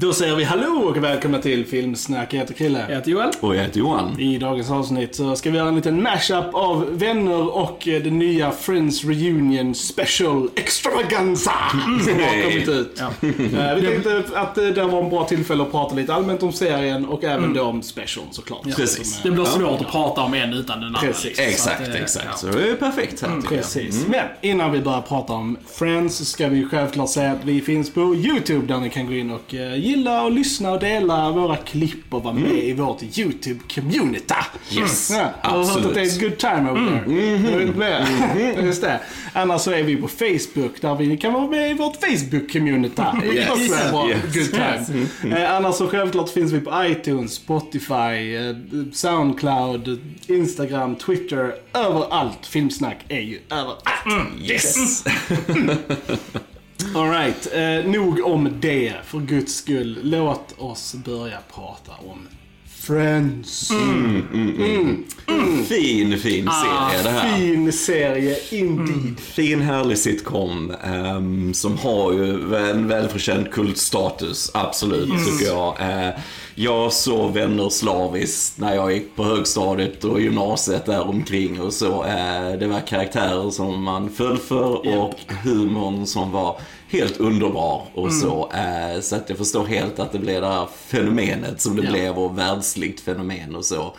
Då säger vi hallå och välkomna till Filmsnack. Jag heter Krille. Jag heter Joel. Och jag heter Johan. I dagens avsnitt så ska vi göra en liten mashup av Vänner och eh, den nya Friends Reunion Special Extravaganza som har kommit ut. Eh, Vi tänkte att eh, det var en bra tillfälle att prata lite allmänt om serien och även då om special såklart. Precis. Som, Det blir svårt att prata om en utan den andra. Precis. liksom. Så Exakt, att, exakt. ja. Så det är perfekt här tycker Precis. Men innan vi börjar prata om Friends så ska vi självklart säga att vi finns på YouTube där ni kan gå in och eh, gilla och lyssna och dela våra klipp och vara med i vårt YouTube-community. Yes, Ja, jag har hört att absolut. det är good time over there. Är du med? Just det. Annars så är vi på Facebook där vi kan vara med i vårt Facebook-community. Yes. också en bra Yes. good time. Eh, annars så självklart finns vi på iTunes, Spotify, eh, Soundcloud, Instagram, Twitter. Överallt. Filmsnack är ju överallt. Yes! Alright, eh, nog om det för guds skull. Låt oss börja prata om Friends. Fin, fin serie det här. Fin serie indeed. Fin härlig sitcom ehm, som har ju en välförtjänt kultstatus, absolut tycker jag. Eh, jag såg Vänner slaviskt när jag gick på högstadiet och gymnasiet där omkring och så. Eh, det var karaktärer som man föll för och humorn som var helt underbar och så. Eh, så att jag förstår helt att det blev det här fenomenet som det Ja. blev och världsligt fenomen och så.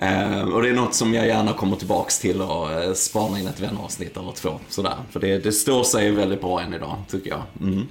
Eh, och det är något som jag gärna kommer tillbaks till och eh, spana in ett vänneravsnitt eller två. Sådär. För det, det står sig väldigt bra än idag, tycker jag. Mm.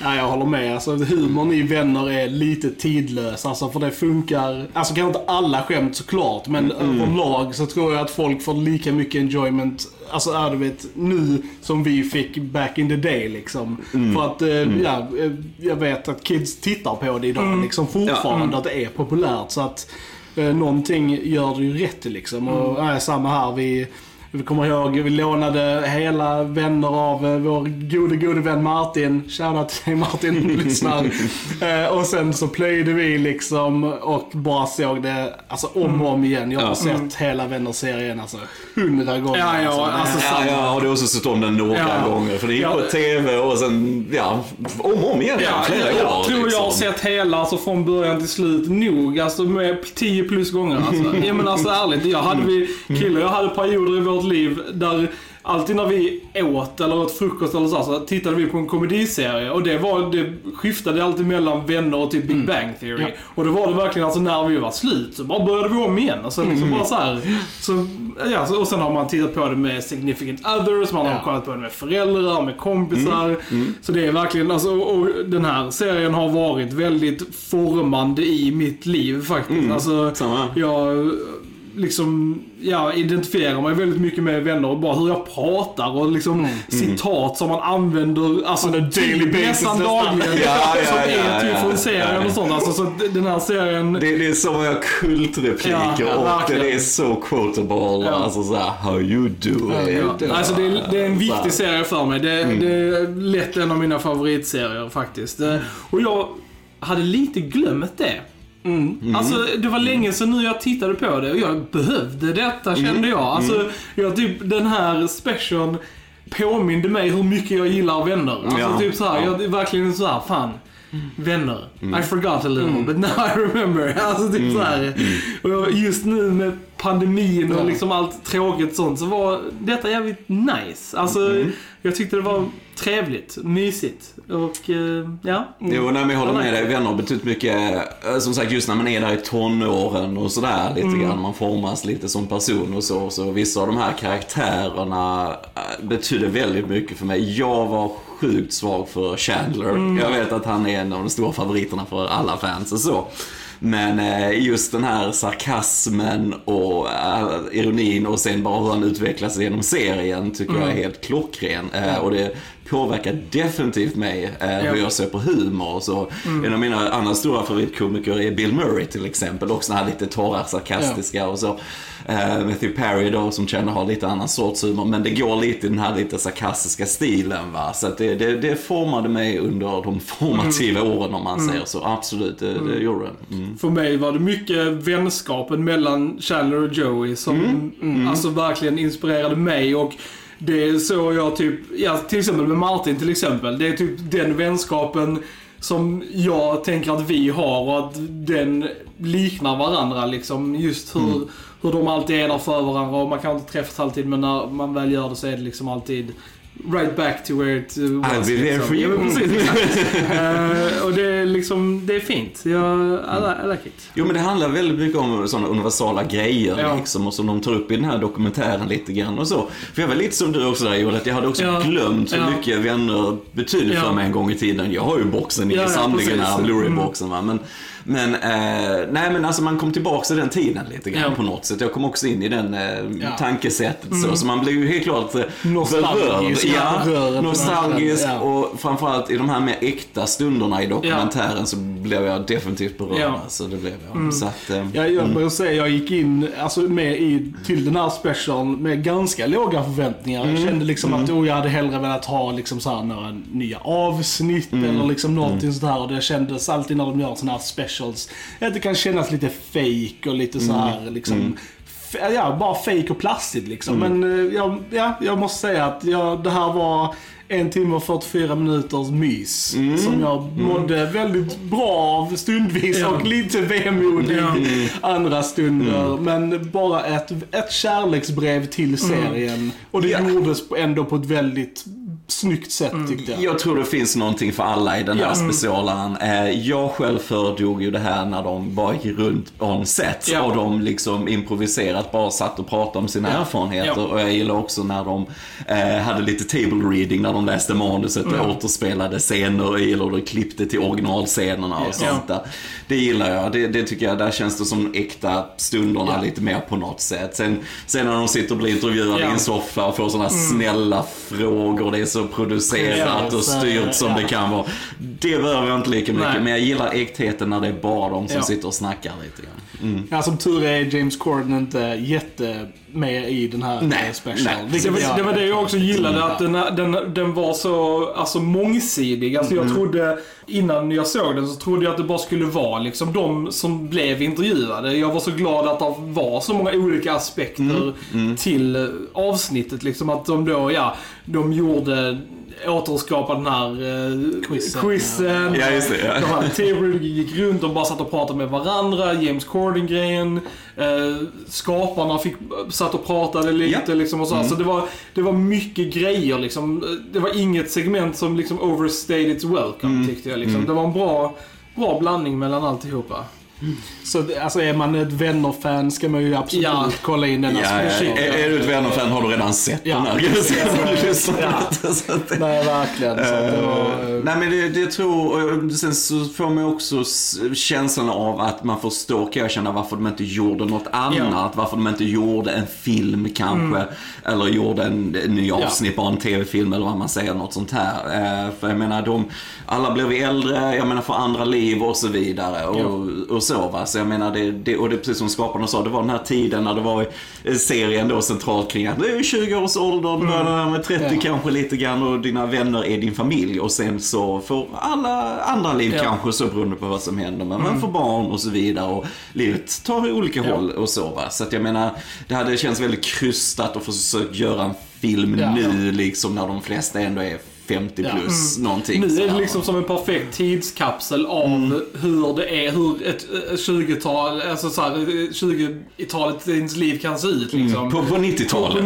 Ja, jag håller med. Alltså, humorn i Vänner är lite tidlös. Alltså, för det funkar. Alltså kanske inte alla skämt såklart, men överlag så tror jag att folk får lika mycket enjoyment, alltså är du vet, nu som vi fick back in the day liksom. För att, eh, ja, eh, jag vet att kids tittar på det idag liksom fortfarande, att det är populärt. Så att eh, någonting gör det ju rätt liksom. Och ja, samma här. Vi, vi kommer ihåg, vi lånade hela vänner av eh, vår gode, gode vän Martin. Shoutout till dig Martin, du lyssnar. Eh, och sen så plöjde vi liksom och bara såg det alltså, om och om igen. Jag har Ja. sett hela vänner-serien alltså hundra gånger. Ja, ja, Det- alltså, Ja, jag har också sett om den några Ja. gånger. För det gick Ja. på TV och sen, ja, om och om igen. Ja, flera jag, jag år. tror jag har liksom. sett hela, alltså från början till slut, nog. Alltså med 10 plus gånger alltså. Ja men alltså ärligt, jag hade vi, killar, jag hade perioder i vårt liv där Alltid när vi åt eller åt frukost eller så, så tittade vi på en komediserie och det, var, det skiftade alltid mellan vänner och typ Big Bang Theory. Ja. Och då var det verkligen alltså när vi var slut så bara började vi om igen. Och så liksom bara så här, så, ja, så, och sen har man tittat på det med significant others, man har Ja. kollat på det med föräldrar, med kompisar. Så det är verkligen, alltså, och och den här serien har varit väldigt formande i mitt liv faktiskt. Alltså, Samma. jag liksom, jag identifierar mig väldigt mycket med vänner och bara hur jag pratar och liksom citat som man använder alltså On daily basis nästan dagligen. Ja, ja, som ja, är typ ja, från ja, serien ja. och sånt. Alltså, så den här serien... Det, det är så många kultrepliker Ja, ja, och verkligen. det är så quotable. Ja. Alltså såhär, how you doing? Ja, alltså det är, det är en viktig serie för mig. Det, det är lätt en av mina favoritserier faktiskt. Eh, Och jag hade lite glömt det. Alltså det var länge sedan nu jag tittade på det och jag behövde detta kände jag. Alltså jag typ den här specialen påminde mig hur mycket jag gillar vänner. Alltså Ja. typ så här, jag är verkligen så här, fan. Vänner. I forgot a little but now I remember. Alltså typ så här. Och jag- just nu med pandemin och liksom allt tråkigt sånt så var detta jävligt nice. Alltså jag tyckte det var trevligt, mysigt och eh, ja. Jo, nej, men jag håller med dig. Vänner har betytt mycket. eh, Som sagt, just när man är där i tonåren och sådär lite grann. Man formas lite som person och så. Så vissa av de här karaktärerna eh, betyder väldigt mycket för mig. Jag var sjukt svag för Chandler. Jag vet att han är en av de stora favoriterna för alla fans och så. Men eh, just den här sarkasmen och eh, ironin och sen bara hur han utvecklas genom serien tycker jag är helt klockren. Eh, och det påverkar definitivt mig eh, hur jag ser på humor och så. En av mina andra stora favoritkomiker är Bill Murray till exempel. Också den här lite torra, sarkastiska och så. Eh, Matthew Perry då som känner har lite annan sorts humor. Men det går lite i den här lite sarkastiska stilen va. Så det, det, det formade mig under de formativa åren om man säger så. Absolut, det, det gjorde det. Mm. För mig var det mycket vänskapen mellan Chandler och Joey som alltså verkligen inspirerade mig och det är så jag typ, ja till exempel med Martin till exempel. Det är typ den vänskapen som jag tänker att vi har och att den liknar varandra liksom. Just hur, Mm. hur de alltid är där för varandra och man kan inte träffas alltid men när man väl gör det så är det liksom alltid right back to where it uh, was. I'll be there for you. Eh, och det är liksom, det är fint. Jag, I, I like it. Jo men det handlar väldigt mycket om sådana universala grejer Ja. liksom och som de tar upp i den här dokumentären lite grann och så. För jag var lite som du också där Joel, att jag hade också Ja. glömt hur Ja. mycket vänner betydde för mig en gång i tiden. Jag har ju boxen i Ja, samlingen här. Blu-ray-boxen va. Men, men eh, nej men alltså man kom tillbaka till den tiden lite grann Ja. på något sätt. Jag kom också in i den eh, Ja. tankesättet så. Så man blev ju helt klart eh, Nostalgisk, berörd. ja, Ja, nostalgisk ja. och framförallt i de här mer äkta stunderna i dokumentären så blev jag definitivt berörd. Ja. Alltså, det blev jag. Så att, eh, Jag, jag måste säga, jag gick in alltså, med i, till den här specialen med ganska låga förväntningar. Jag kände liksom att oh, jag hade hellre velat ha liksom, så här, några nya avsnitt eller liksom någonting sånt här. Och det kändes alltid när de gör såna här specials, att det kan kännas lite fake och lite så här liksom f- Ja, bara fake och plastigt liksom. Men eh, jag, ja, jag måste säga att jag, det här var en timme och 44 minuters mys. Som jag mådde väldigt bra av stundvis Ja. och lite vemodig Ja. andra stunder. Men bara ett, ett kärleksbrev till serien. Och det Ja. gjordes på- ändå på ett väldigt snyggt sätt tyckte jag. Jag tror det finns någonting för alla i den här Ja. specialen. Eh, Jag själv föredrog ju det här när de bara gick runt on set Ja. och de liksom improviserat bara satt och pratade om sina Ja. erfarenheter. Ja. Och jag gillar också när de eh, hade lite table reading när de läste manuset och återspelade scener i eller och klippte till originalscenerna och sånt där. Det gillar jag. Det, det tycker jag, där känns det som äkta stunderna Ja. lite mer på något sätt. Sen, sen när de sitter och blir intervjuade Ja. i en soffa och får sådana snälla frågor. Det är så producerat Ja, och styrt som det kan vara. Det behöver jag inte lika mycket, Nej. men jag gillar äktheten när det är bara de som sitter och snackar lite grann. Ja, som tur är James Corden inte jätte med i den här Nej, eh, special. nej. Det var, det var det jag också gillade, att den, den, den var så alltså, mångsidig. Alltså, jag trodde, innan jag såg den så trodde jag att det bara skulle vara liksom, de som blev intervjuade. Jag var så glad att det var så många olika aspekter till eh, avsnittet. Liksom, att de då, ja, de gjorde återskapa den här eh, Quizen, quizen. Ja, just det, ja. De hade table, gick runt och bara satt och pratade med varandra. James Corden-grejen. Eh, skaparna fick, satt och pratade lite Ja. liksom och så. Mm. så det, var, det var mycket grejer liksom. Det var inget segment som liksom overstayed its welcome Mm. tyckte jag liksom. Det var en bra, bra blandning mellan alltihopa. Så alltså är man ett vänner-fan ska man ju absolut Ja. kolla in den Ja, här ja, specialen. är, är du ett Vänner-fan har du redan sett Ja. den här. Ja. Ja. Nej, verkligen. Var, eh, Nej men det, det tror, sen så får man också känslan av att man förstår, kan jag känna, varför de inte gjorde något annat. Varför de inte gjorde en film kanske. Eller gjorde en, en ny avsnitt, bara en tv-film eller vad man säger, något sånt här. Eh, för jag menar, de, alla blir vi äldre, jag menar får andra liv och så vidare. Och, och så va. Så jag menar, det, det, och det är precis som skaparna sa, det var den här tiden när det var i serien då centralt kring att det är 20-årsåldern, du börjar med 30 Ja. kanske lite grann och dina vänner är din familj och sen så får alla andra liv Ja. kanske så beroende på vad som händer. Men man får barn och så vidare och livet tar olika Ja. håll och så va. Så att jag menar, det hade känts väldigt krystat att försöka göra en film nu liksom när de flesta ändå är 50 Ja. plus någonting. Nu är det liksom som en perfekt tidskapsel av hur det är, hur ett eh, 20-tal, alltså så här, eh, 20-talet i ens liv kan se ut liksom. På, på 90-talet.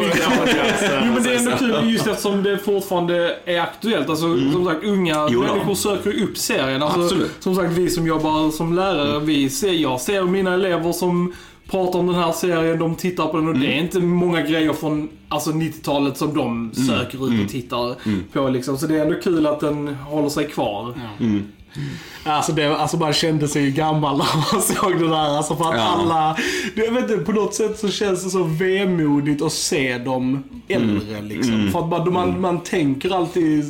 Jo men det är ändå kul just eftersom det fortfarande är aktuellt. Alltså som sagt unga Mm. Jo människor söker upp serien. Alltså, Absolut. Som sagt vi som jobbar som lärare, vi ser, jag ser mina elever som pratar om den här serien, de tittar på den och det Mm. är inte många grejer från alltså 90-talet som de söker Mm. ut och tittar på liksom. Så det är ändå kul att den håller sig kvar. Alltså, det, alltså man kände sig ju gammal när man såg det där. Alltså för att Ja. alla... Jag vet inte, på något sätt så känns det så vemodigt att se dem äldre liksom. För att man, man, man tänker alltid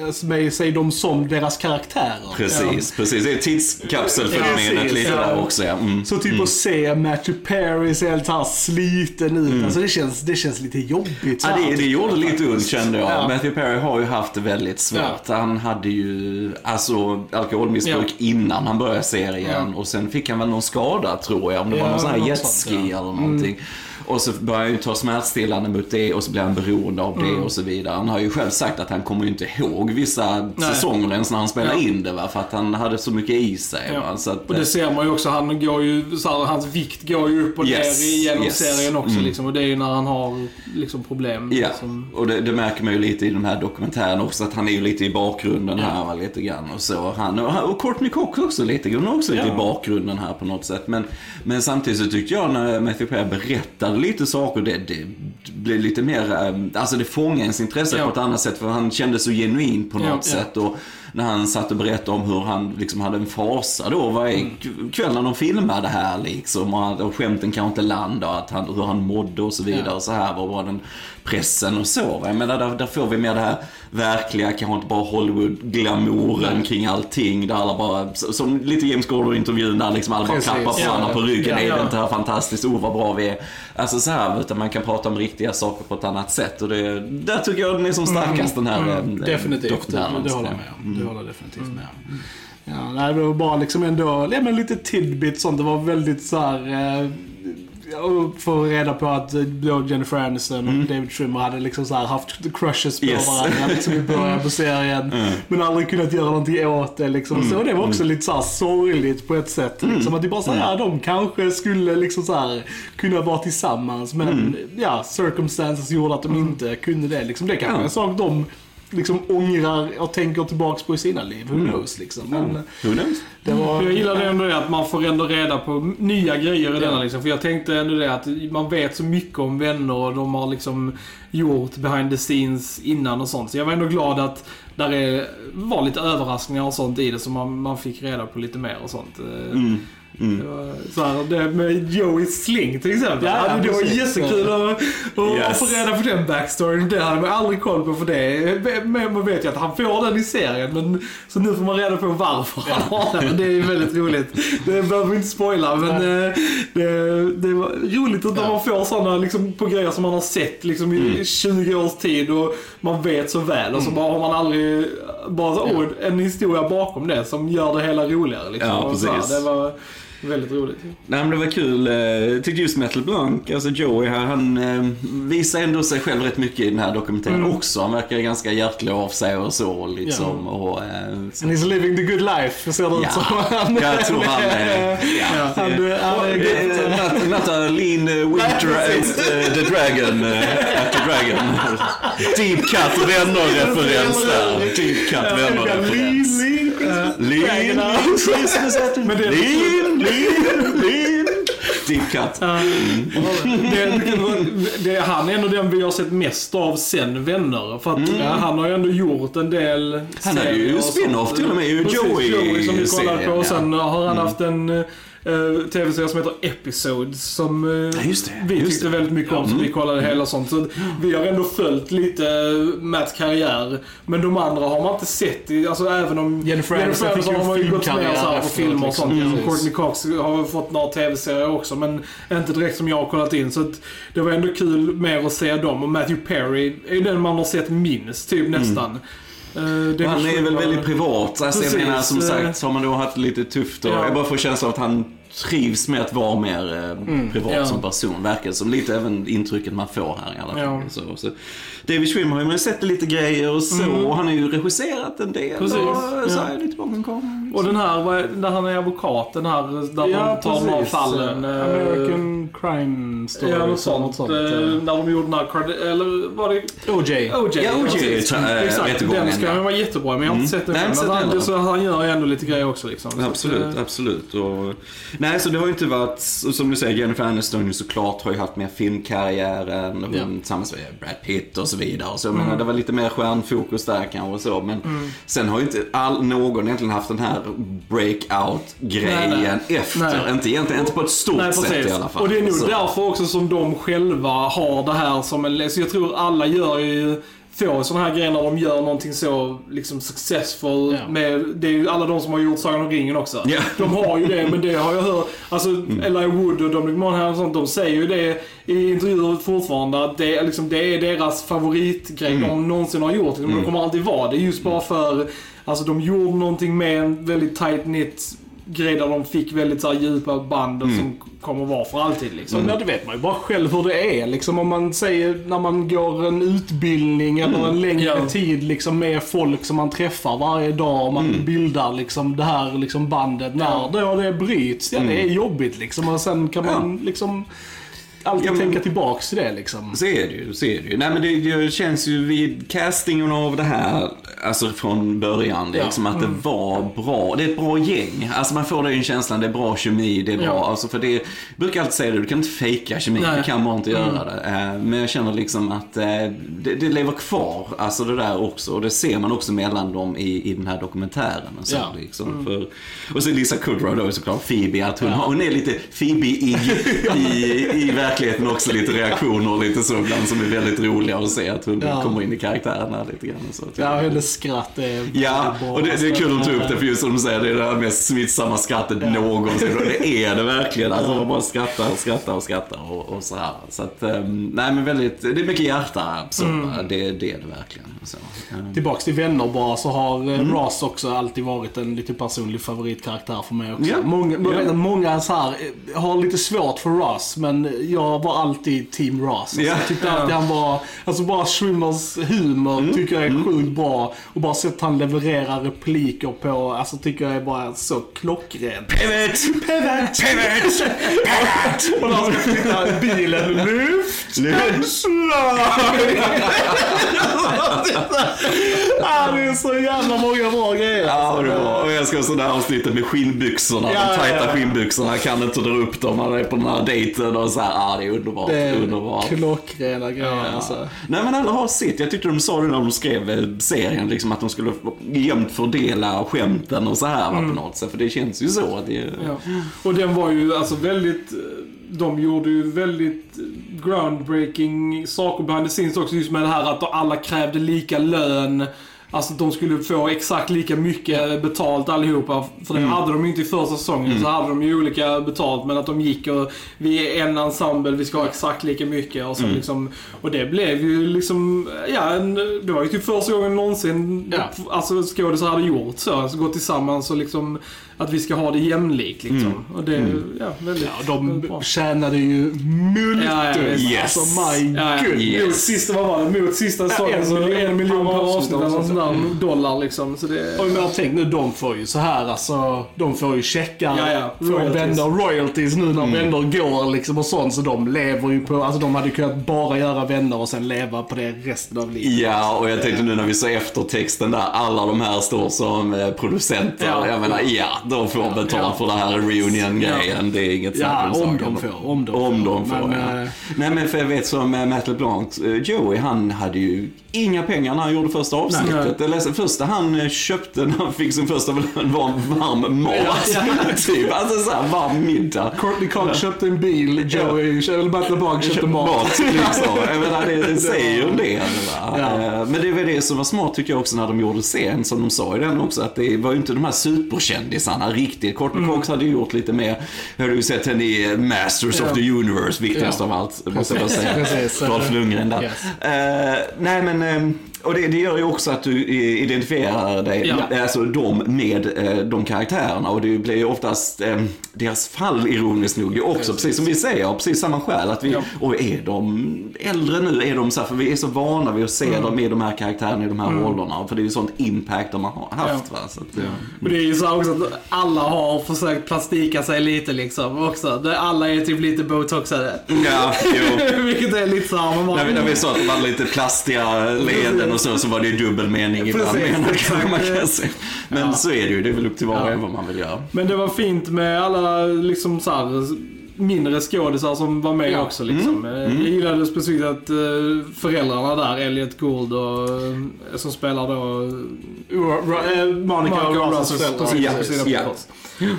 eh, med sig dem som deras karaktärer. Precis, precis. Det är tidskapselfenomenet lite ja. där också ja. Mm. Så typ att se Matthew Perry se helt här sliten ut. Alltså det känns, det känns lite jobbigt. Ja, det, det gjorde lite ont kände jag. Ja. Matthew Perry har ju haft det väldigt svårt. Han hade ju, alltså, alkoholmissbruk innan han började serien. Och sen fick han väl någon skada tror jag, om det Ja, var någon sån här jetski ja. eller någonting. Och så började han ju ta smärtstillande mot det och så blev han beroende av det och så vidare. Han har ju själv sagt att han kommer ju inte ihåg vissa säsonger ens när han spelade Ja. in det va, för att han hade så mycket i sig. Så att, Och det ser man ju också, han går ju, så här, hans vikt går ju upp och Yes, ner genom yes. serien också Mm. liksom. Och det är ju när han har liksom problem. Ja, Som, och det, det märker man ju lite i de här dokumentärerna också, att han är ju lite i bakgrunden här va, lite grann och så. Han, och, och Courtney Cox också lite grann, också lite Ja. i bakgrunden här på något sätt. Men, men samtidigt så tyckte jag när Matthew Perry berättade lite saker, det, det blev lite mer, eh, alltså det fångade ens intresse Ja. på ett annat sätt för han kände så genuin på något ja. sätt. Och när han satt och berättade om hur han liksom hade en fasa då varje Mm. kväll när de filmade här liksom. Och, och skämten kanske inte landade och att han, hur han mådde och så vidare. Ja. Och så här vad var den pressen och så. Jag menar, där, där får vi med det här verkliga, kanske inte bara Hollywood-glamouren kring allting. Där alla bara, som lite James Gordon-intervjun där liksom alla bara Precis. klappar på Ja, varandra på ryggen. ja, är ja. det inte här fantastiskt? Oh vad bra vi är. Alltså så här, utan man kan prata om riktiga saker på ett annat sätt. Och det, där tycker jag den är som starkast den här eh, Definitivt, det, håller jag med om. Det håller jag definitivt med om. Ja, nej, det var bara liksom ändå, ja, men lite tidbit sånt. Det var väldigt så här. Eh, få reda på att eh, då Jennifer Aniston och David Schwimmer hade liksom så haft crushes på Yes. varandra liksom i början på serien. Men aldrig kunnat göra någonting åt det liksom. Så det var också lite så här sorgligt på ett sätt. Liksom, att det bara så här, ja, de kanske skulle liksom så här kunna vara tillsammans. Men ja, circumstances gjorde att de inte kunde det. Liksom. Det kanske är en sak de liksom ångrar och tänker tillbaks på i sina liv. Who knows liksom. Men Who knows? det var... Jag gillar det ändå det att man får ändå reda på nya grejer i denna liksom. För jag tänkte ändå det att man vet så mycket om vänner och de har liksom gjort behind the scenes innan och sånt. Så jag var ändå glad att där är, var lite överraskningar och sånt i det så man, man fick reda på lite mer och sånt. Eh, Mm. Så här, det med Joeys sling till exempel. Ja, Ja, det var jättekul att, Yes. få reda på den backstoryn. Det hade man aldrig koll på för det. Men man vet ju att han får den i serien. Men, så nu får man reda på varför han har den. Det är ju väldigt roligt. Det behöver vi inte spoila men eh, det, det var roligt att man får sådana liksom, på grejer som man har sett liksom, i 20 års tid och man vet så väl. Och så bara har man aldrig bara så, oh, en historia bakom det som gör det hela roligare. Liksom. Ja, så här, precis. det var väldigt roligt. Nej men det var kul. eh, Jag tyckte just Metal Blanc, alltså Joey här, han eh, visar ändå sig själv rätt mycket i den här dokumentären också. Han verkar ganska hjärtlig av sig och så liksom. Och, eh, så. And he's living the good life, ser det ut Ja, som. Han, jag tror han är... Ja, Han, det- han är Eh, not, a lean winter at the dragon. At the dragon. Deep cut vänner-referens där. Deep cut vänner-referens. Lean, lean, Lean, lean. Deep cut. han är ändå den vi har sett mest av sen Vänner. För att ja, han har ju ändå gjort en del Mm. Han hade ju spin-off till och med, Precis, Joey som vi kollar på. Och sen har han haft en uh, tv-serie som heter Episodes. Som eh, Ja, just det, vi just tyckte det. Mm. väldigt mycket om. Så vi kollade hela sånt. Så vi har ändå följt lite Matts karriär. Men de andra har man inte sett. i- Alltså även om Jennifer Aniston fick har ju gått med filmkarriär så här på efteråt, film och liksom. sånt. Mm. Courtney Cox har fått några tv-serier också. Men inte direkt som jag har kollat in. Så att det var ändå kul mer att se dem. Och Matthew Perry är den man har sett minst, typ nästan. Eh, det Han är väl var- väldigt privat. Alltså, jag menar, som eh. sagt så har man då haft lite tufft. Och Ja. Jag bara får känslan av att han trivs med att vara mer eh, privat Ja. som person. Verkar som lite även intrycket man får här i alla fall. Ja. Så, så. David Schwimmer har ju sett lite grejer och så. Och han har ju regisserat en del. Precis, Och så ja. är lite bakom kameran. Och den här, vad är- där han är advokat, den här där Ja, de tar de här fallen. eh, American Crime Story. Ja, något sånt. Något eh, eh. När de gjorde den här, eller var det OJ. OJ? Ja, OJ, äh, Exakt, rättegången, den ska ja. ju vara jättebra, men jag har inte sett den Nej, Men sett han, så han gör ju ändå lite grejer också liksom. Så Absolut, eh, absolut. Och, nej, så det har ju inte varit, som du säger, Jennifer Aniston ju såklart har ju haft mer filmkarriären, och hon, tillsammans med Brad Pitt och så vidare. Så jag menar, det var lite mer stjärnfokus där kanske och så. Men sen har ju inte all, någon egentligen haft den här breakout-grejen efter. Nej. Inte egentligen, inte på ett stort Nej, sätt i alla fall. Och det är nog så. därför också som de själva har det här som en... Så jag tror alla gör ju få sådana här grejer när de gör någonting så liksom successful Ja. med, det är ju alla de som har gjort Sagan om ringen också. Ja. De har ju det, men det har jag hört, alltså Elijah Wood och Dominic Monaghan och sånt, de säger ju det i intervjuer fortfarande att det är, liksom, det är deras favoritgrej de någonsin har gjort. Liksom, Det kommer alltid vara det, just bara för Alltså de gjorde någonting med en väldigt tight knit grej där de fick väldigt så här, djupa band Mm. som kommer vara för alltid liksom. Ja, det vet man ju bara själv hur det är. Liksom, om man säger när man går en utbildning eller en längre Ja. tid liksom, med folk som man träffar varje dag och man bildar liksom, det här liksom, bandet. När då det bryts, ja det är jobbigt liksom. Och sen kan man liksom alltid Ja, men- tänka tillbaks till det liksom. Så är det ju, så är det ju. Nej men det, det känns ju vid castingen av det här, alltså från början, liksom att det var bra. Det är ett bra gäng. Alltså man får den känslan, det är bra kemi, det är bra. Ja. Alltså för det, jag brukar alltid säga det, du kan inte fejka kemi, Nej. du kan bara inte göra det. Eh, Men jag känner liksom att eh, det, det lever kvar, alltså det där också. Och det ser man också mellan dem i, i den här dokumentären. Och så, Ja. liksom. För, och så Lisa Kudrow då såklart, Phoebe, att hon, har- hon är lite Phoebe-ig i, i verkligheten också. Lite reaktioner och lite så ibland som är väldigt roliga att se att hon Ja. kommer in i karaktären här lite grann. Och så. Ja, hennes skratt är Ja, bra. och det, det är kul att ta upp det för just som du säger, det är det här mest smittsamma skrattet någonsin. Och det är det verkligen. Alltså man bara skrattar och skrattar och skrattar och, och så här. Så att, ehm, nej men väldigt, det är mycket hjärta så. Det, det är det verkligen. Så. Tillbaks till vänner bara så har eh, Ross också alltid varit en lite personlig favoritkaraktär för mig också. Ja. Många, Ja. många så här, eh, har lite svårt för Ross men jag var alltid team Ross. Alltså, Ja. Jag tyckte alltid han var, alltså bara Schwimmers humor Mm. tycker jag är sjukt bra. Och bara sätt han levererar repliker på, alltså tycker jag är bara så klockrent. Pivot! Pivot! Pivot! Pivot! Och när han sitta i bilen, lyft slide. ah, det är så jävla många bra grejer. Ja, det var. Och jag ska sådana avsnittet med skinnbyxorna. Ja, de tajta ja, ja. skinnbyxorna. Kan inte dra upp dem. Han är på den här dejten och så här. Ja, det är underbart. Det är underbart. klockrena grejer alltså. Nej men alla har sitt. Jag tyckte de sa det när de skrev eh, serien, liksom att de skulle jämnt fördela skämten och så här va, på något sätt. För det känns ju så. att Det, Ja. Och den var ju alltså väldigt... eh, De gjorde ju väldigt groundbreaking saker behind the scenes också. Just med det här att alla krävde lika lön. Alltså de skulle få exakt lika mycket betalt allihopa. För det hade de ju inte i första säsongen. Så hade de ju olika betalt. Men att de gick och vi är en ensemble, vi ska ha exakt lika mycket. Och, så liksom, och det blev ju liksom, ja, det var ju typ första gången någonsin Ja. alltså, skådisar hade gjort så. Alltså gått tillsammans och liksom att vi ska ha det jämlikt liksom. Och det, ja, väldigt, Ja, de väldigt bra. tjänade ju multum. Ja, ja, visst. Yes. Alltså my Ja, goodness. Yes. Mot sista, vad var det? Mot sista säsongen en så miljon en miljon per avsnitt eller sånt där dollar liksom. Så det, Och jag tänk nu, de får ju så här alltså. De får ju checkar Ja, ja. från Royalties. vänner, royalties nu när Mm. vänner går liksom och sånt. Så de lever ju på, alltså de hade kunnat bara göra vänner och sen leva på det resten av livet. Ja, och jag tänkte nu när vi ser eftertexten där, alla de här står som eh, producenter. Ja. Jag menar, ja, de får betalt Ja. för det här reunion-grejen. Det är inget Ja, om om de får, om de Om får. de får, Men, ja. eh, Nej men för jag vet som eh, Matt LeBlanc, eh, Joey han hade ju inga pengar när han gjorde första avsnittet. Jag läste första han köpte när han fick sin första lön var varm mat. typ, alltså såhär varm middag. Courtney Cox köpte en bil, Joey, eller Matt LeBlanc köpte mat. liksom. Jag menar, det, det säger ju en del. Ja. Men det var det som var smart tycker jag också när de gjorde serien, som de sa i den också, att det var ju inte de här superkändisarna riktigt. Courtney Mm. Cox hade ju gjort lite mer, jag hade ju sett henne i Masters of the Universe, viktigast Ja. av allt, måste jag bara säga. Dolph Lundgren där. Yes. Eh, nej men, eh, och det, det gör ju också att du i- identifierar dig, Ja. alltså dem med eh, de karaktärerna och det blir ju oftast eh, deras fall ironiskt nog också, precis som vi säger, av precis samma skäl. Att vi, Ja. och är de äldre nu, är de så här, för vi är så vana vid att se Mm. dem i de här karaktärerna i de här rollerna. För det är ju sånt impact de har haft. Ja. Va? Så att, eh, Och det är ju så också att alla har försökt plastika sig lite liksom också. Alla är typ lite botoxade. ja, jo. Vilket är lite såhär, man bara... När vi, när vi sa att det var lite plastiga leenden och så, så var det ju dubbel mening ibland. Menar man kan säga. Men så är det ju, det är väl upp till var och en vad man vill göra. Men det var fint med alla liksom så här, mindre skådisar som var med Ja. också. Liksom. Mm. Eh, Jag gillade specifikt att eh, föräldrarna där, Elliot Gould och, eh, som spelar då eh, Monica och Russell föräldrar. precis, Ja.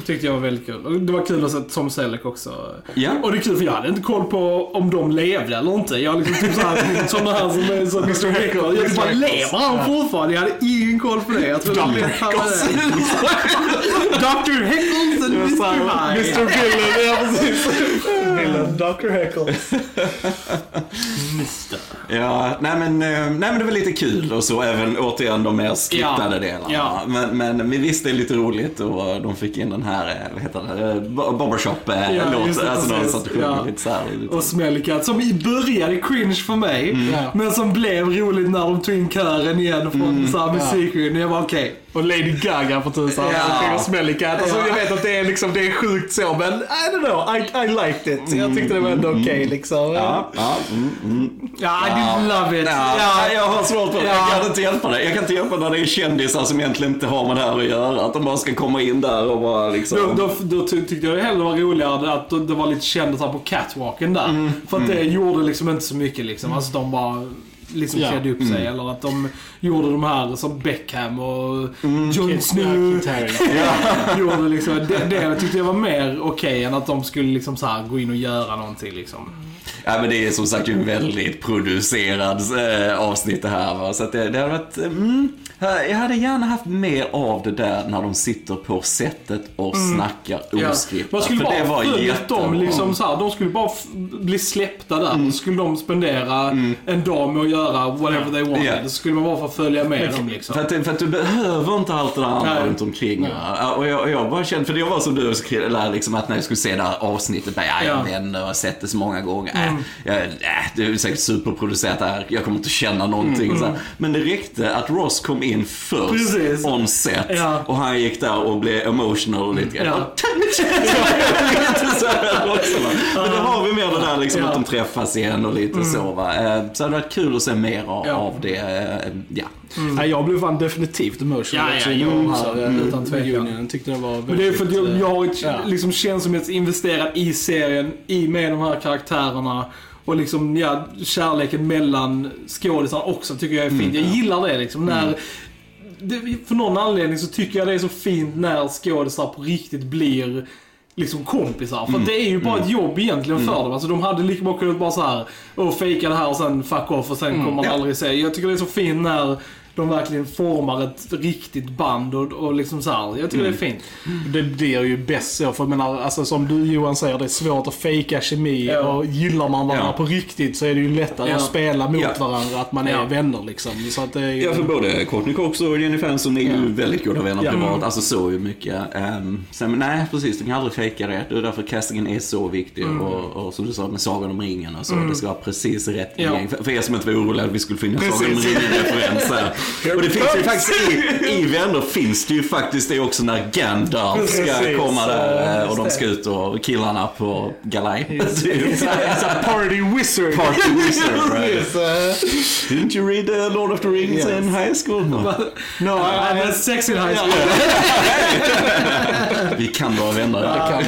Tyckte jag var väldigt kul. Det var kul att se Tom Selleck också. Ja. Och det är kul för jag hade inte koll på om de levde eller inte. Jag liksom typ såhär, som det här som är som Mr Heckle. Jag bara, lever han fortfarande? Jag hade ingen koll på det. Jag trodde Dr. det. Dr Heckles så här, Mr. Mr Villain, ja precis. Villain, Dr Heckles. Mister. Ja, nej men, eh, nej men det var lite kul och så, även återigen de mer skriptade Ja. delarna. Ja. Men, men, men visst, det är lite roligt och de fick in den här, eh, vad heter det, eh, Ja, barbershop-låten. det, alltså någon precis. satt och Ja. lite så här. Lite. Och Smellycat som i började cringe för mig. Ja. Men som blev roligt när de tog in kören igen från mm. Ja. musikvideon. Jag var okej. Och Lady Gaga på tusan. Ja. Ja. Sjunger Smelly Cat. Alltså, Ja. Jag vet att det är, liksom, det är sjukt så, men I don't know. I, I liked it. Jag tyckte det var ändå okej liksom. Ja, ja, mm, mm. Ja, I did love it. Ja, Ja. jag har svårt för det. Ja. Jag kan inte hjälpa det. Jag kan inte hjälpa när det är kändisar som egentligen inte har med det här att göra. Att de bara ska komma in där och bara liksom... Då, då, då ty- tyckte jag det hellre var roligare att det var lite kändisar på catwalken där. Mm. För att det gjorde liksom inte så mycket liksom. Alltså de bara liksom Ja. klädde upp sig. Mm. Eller att de gjorde de här som Beckham och Mm. Kit- Snow. Gjorde liksom, det, det tyckte jag var mer okej än att de skulle liksom så här gå in och göra någonting liksom. Ja men det är som sagt en väldigt producerad eh, avsnitt det här va. Så det, det hade varit, mm, jag hade gärna haft mer av det där när de sitter på sättet och snackar Mm. Ja. oskriptat. Man skulle För det bara var jättebra. dem liksom så här, De skulle bara bli släppta där. Mm. Skulle de spendera en dag med att göra whatever they wanted. Ja. Så skulle man bara få följa med dem liksom. För att, för att du behöver inte allt det där andra runt omkring. va? Och jag, jag bara kände, för det var som du liksom att när jag skulle se det här avsnittet, bara, ja, jag Ja. jag har sett det så många gånger. Äh, jag, äh, det är säkert superproducerat det här, jag kommer inte känna någonting. Så här. Men det räckte att Ross kom in först Precis. on set Ja. och han gick där och blev emotional lite grann. Ja. Men då har vi mer det där liksom Ja. att de träffas igen och lite så va. Eh, Så det hade varit kul att se mer av, Ja. av det. eh, Ja. Nej, jag blev fan definitivt emotional Ja, ja, också jo, inom också. här, Mm, eh, utan tvekan. Tyckte det var väldigt... Men det är för att jag, jag har ett, Ja. liksom känslomässigt investerat i serien, i med de här karaktärerna. Och liksom, ja, kärleken mellan skådisarna också tycker jag är fint. Jag gillar det liksom. När, det, för någon anledning så tycker jag det är så fint när skådisar på riktigt blir liksom kompisar. För det är ju bara ett jobb egentligen för dem. Alltså de hade lika bra kunnat bara så här och fejka det här och sen fuck off och sen kommer man Ja. aldrig se. Jag tycker det är så fint när de verkligen formar ett riktigt band och, och liksom så här. Jag tycker det är fint. Det blir ju bäst så, för jag menar, alltså, som du Johan säger, det är svårt att fejka kemi Ja. och gillar man varandra Ja. på riktigt så är det ju lättare Ja. att spela mot Ja. varandra, att man Ja. är vänner liksom. Så att det är. Ja, för både Courtney Cox och Jenny Aniston är ju väldigt goda vänner Ja. privat. Alltså så ju mycket. Um, sen, men nej, precis. De kan aldrig fejka det. Det är därför castingen är så viktig. Och, och som du sa med Sagan om ringen och så. Det ska vara precis rätt Ja. gäng. För, för er som inte var oroliga att vi skulle finna Sagan om Precis. ringen-referenser. och det finns ju faktiskt i, i Vänner finns det ju faktiskt det också när Gandalf ska Precis. komma där eh, och de ska ut och killarna på a party wizard. Party wizard, right? Didn't you read uh, Lord of the Rings Yes. in high school? No. no, I, I, a sexy high school. Vi kan vara vänner. kan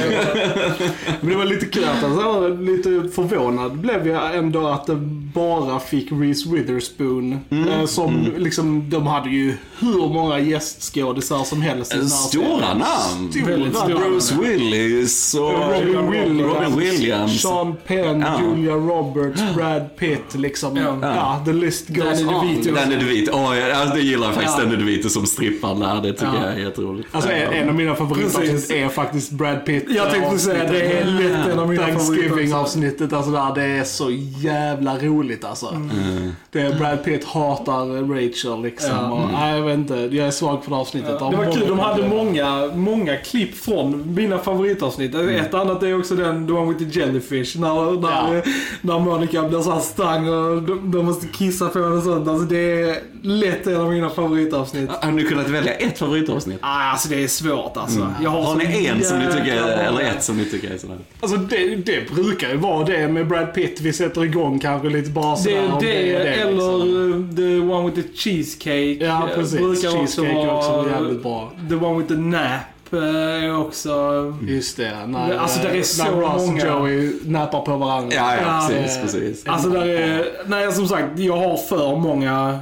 Men det var lite kul att alltså, lite förvånad blev jag ändå att det bara fick Reese Witherspoon. eh, Som liksom, de hade ju hur många gästskådisar som helst här Stora namn. Väldigt stora Bruce Willis och Robin Williams, Robin Williams. Sean Penn, Ja. Julia Roberts, Brad Pitt liksom. Ja. Ja, the list goes Danny on. DeVito. Danny DeVito. Åh, jag, alltså, det gillar jag faktiskt. Ja. Danny DeVito som strippar där. Det tycker Ja. jag är jätteroligt. Alltså en, en av mina favoritavsnitt Precis. är faktiskt Brad Pitt. Jag tänkte säga det är lätt en av mina favoriter. Thanksgiving-avsnittet, alltså där, det är så jävla roligt alltså. Mm. Det är Brad Pitt hatar Rachel liksom. Ja. Och, nej, jag vet inte, jag är svag för det avsnittet. Det var kul, de hade många, många klipp från mina favoritavsnitt. Ett annat är också den, the one with the jellyfish. När, när, Ja. när Monica blir såhär stang och de, de måste kissa på henne och sånt. Alltså det är lätt en av mina favoritavsnitt. Har ni kunnat välja ett favoritavsnitt? Ah, alltså det är svårt alltså. Jag Har så ni en som ni tycker, många. eller ett som ni tycker är sådär? Alltså det, det brukar ju vara det med Brad Pitt. Vi sätter igång kanske lite bara Det sådär. är om det, eller liksom. uh, the one with the cheesecake. Ja, eh, precis. Brukar Cheesecake är också jävligt bra. The one with the nap eh, är också... Just det, när, Alltså, där är så när Ross många. Joey nappar på varandra. Ja, ja, precis, eh, precis. Alltså där är, nej som sagt, jag har för många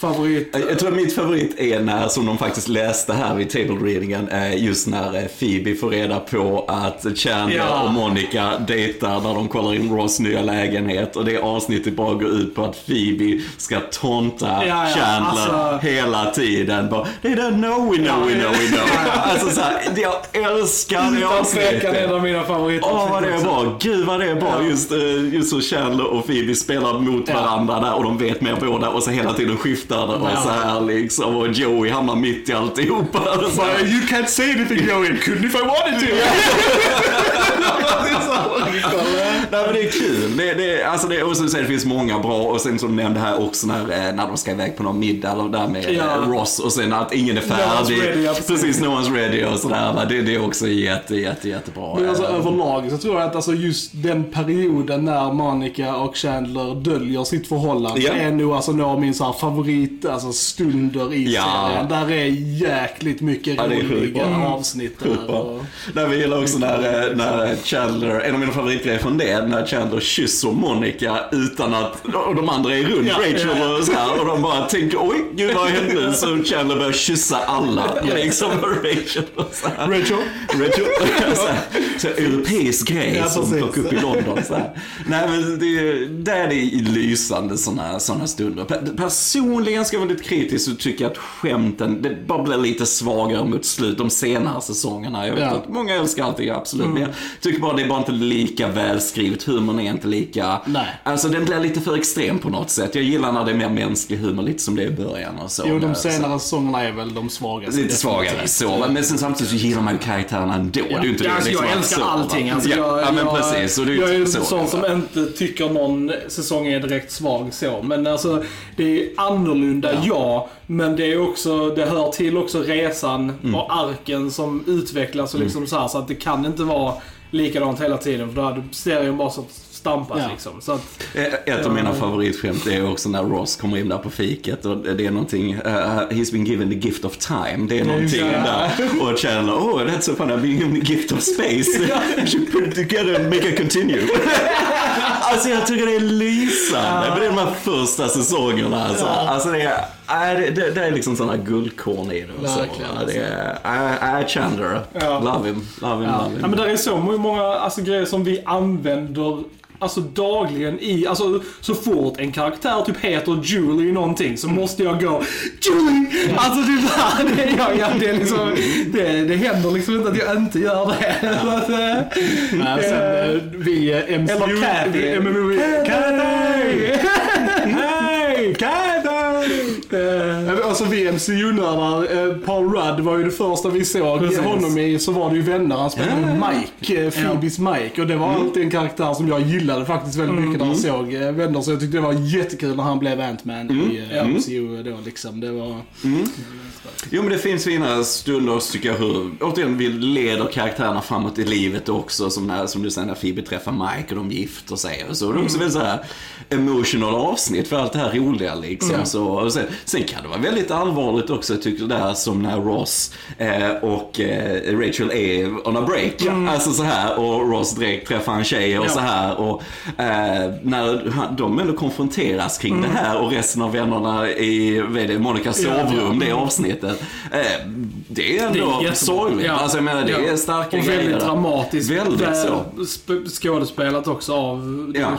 favorit? Jag tror att mitt favorit är när, som de faktiskt läste här vid table readingen, eh, just när eh, Phoebe får reda på att Chandler Ja. och Monica dejtar när de kollar in Ross nya lägenhet. Och det avsnittet bara går ut på att Phoebe ska tonta Ja, ja, Chandler alltså- hela tiden. Bara, They don't know, we know, we know, we know. Alltså så här, jag älskar det Utan tvekan en avsnittet. av mina favoriter. Åh vad det är bra, gud vad det är bra. Just, eh, just så Chandler och Phoebe spelar mot varandra där och de vet mer båda och så hela tiden skiftar det och Ja. så här liksom. Och Joey hamnar mitt i alltihopa. Så här. You can't say anything Joey, couldn't if I wanted to. Nej men det är kul. Det, det, alltså det, och så, så det finns många bra och sen som du nämnde här också när, eh, när de ska iväg på någon middag eller där med Ja. eh, Ross och sen att ingen är färdig. ready, ja, precis. no one's ready och sådär. Det, det är också jätte, jätte, jättebra. Men alltså Eh, överlag så tror jag att alltså just den perioden när Monica och Chandler döljer sitt förhållande Ja. är nog alltså några av min så här favorit alltså stunder i Ja. serien. Där är jäkligt mycket Ja, roliga avsnitt där. Och... Där vi gillar också när, när Chandler, en av mina favoritgrejer från det, när Chandler kysser Monica utan att, och de andra är runt, Ja, Rachel ja, ja. och så här, och de bara tänker oj, gud vad hänt nu? Så Chandler börjar kyssa alla, liksom Rachel och så här. Rachel? Rachel. så, här, så här, europeisk grej Ja, som dök upp i London. Så här. Nej men det, där är det lysande sådana såna stunder. Per- Personligen ska jag vara lite kritisk och tycka att skämten, det bara blir lite svagare mot slut de senare säsongerna. Jag vet att många älskar allting, absolut. Men jag tycker bara det är bara inte lika välskrivet. Humorn är inte lika... Nej. Alltså den blir lite för extrem på något sätt. Jag gillar när det är mer mänsklig humor, lite som det är i början och så. Jo, de senare säsongerna är väl de svagaste. Lite svagare så, men sen samtidigt så gillar man ju karaktärerna ändå. Det är inte Ja, det alltså, liksom jag älskar så, allting. Alltså, ja, jag, ja, men jag, precis. Och det är jag är ju en så. sån som inte tycker någon säsong är direkt svag så. Men alltså, det är annorlunda, ja. Men det är också, det hör till också resan Mm. och arken som utvecklas och liksom så här. Så att det kan inte vara likadant hela tiden. För då hade serien bara så stampas Ja. liksom. Så att, Eh, Ett av mina favoritskämt är också när Ross kommer in där på fiket och det är någonting, uh, he's been given the gift of time. Det är någonting Ja. där. Och Chandler, oh that's so funny, I've been given the gift of space. You should put it together and make it continue. alltså jag tycker det är lysande. Men det är de här första säsongerna. Alltså, alltså det är, det, det, det är liksom sådana guldkorn i det. och så. Det är, äh, äh, Chandler, Ja. love him, love him, Ja. love him. Ja, men där är så många alltså, grejer som vi använder Alltså dagligen i, alltså så fort en karaktär typ heter Julie någonting så måste jag gå Julie! Alltså det där, det, ja, ja, det, är liksom, det, det händer liksom inte att jag inte gör det. Så att, eh, Nej, sen, eh, vi eh, MCU... Eller Kathy. vi- eh, men vi- Kathy! Hej! Kathy! Eh, Alltså vi MCU-nördar, eh, Paul Rudd var ju det första vi såg Precis. honom i, så var det ju Vänner. Han spelade Ja. Mike, eh, Phoebes Mike. Och det var alltid en karaktär som jag gillade faktiskt väldigt mycket när jag såg eh, Vänner. Så jag tyckte det var jättekul när han blev Ant-Man i eh, MCU då liksom. Det var... Jo men det finns fina stunder tycker jag hur, återigen vi leder karaktärerna framåt i livet också. Som, när, som du säger när Phoebe träffar Mike och de gifter sig och så. Det är också väldigt så här emotional avsnitt för allt det här roliga liksom. Så, och sen, sen kan det vara väldigt allvarligt också jag tycker det där som när Ross eh, och eh, Rachel är on a break. Alltså så här och Ross direkt träffar en tjej och Ja. så här. Och eh, när han, de ändå konfronteras kring det här och resten av vännerna i vad det, Ja, sovrum, ja. det avsnittet. Eh, det är ändå sorgligt. Ja. Alltså jag menar det är starka Och grejer. väldigt dramatiskt Väldigt väl så. sp- skådespelat också av Ja.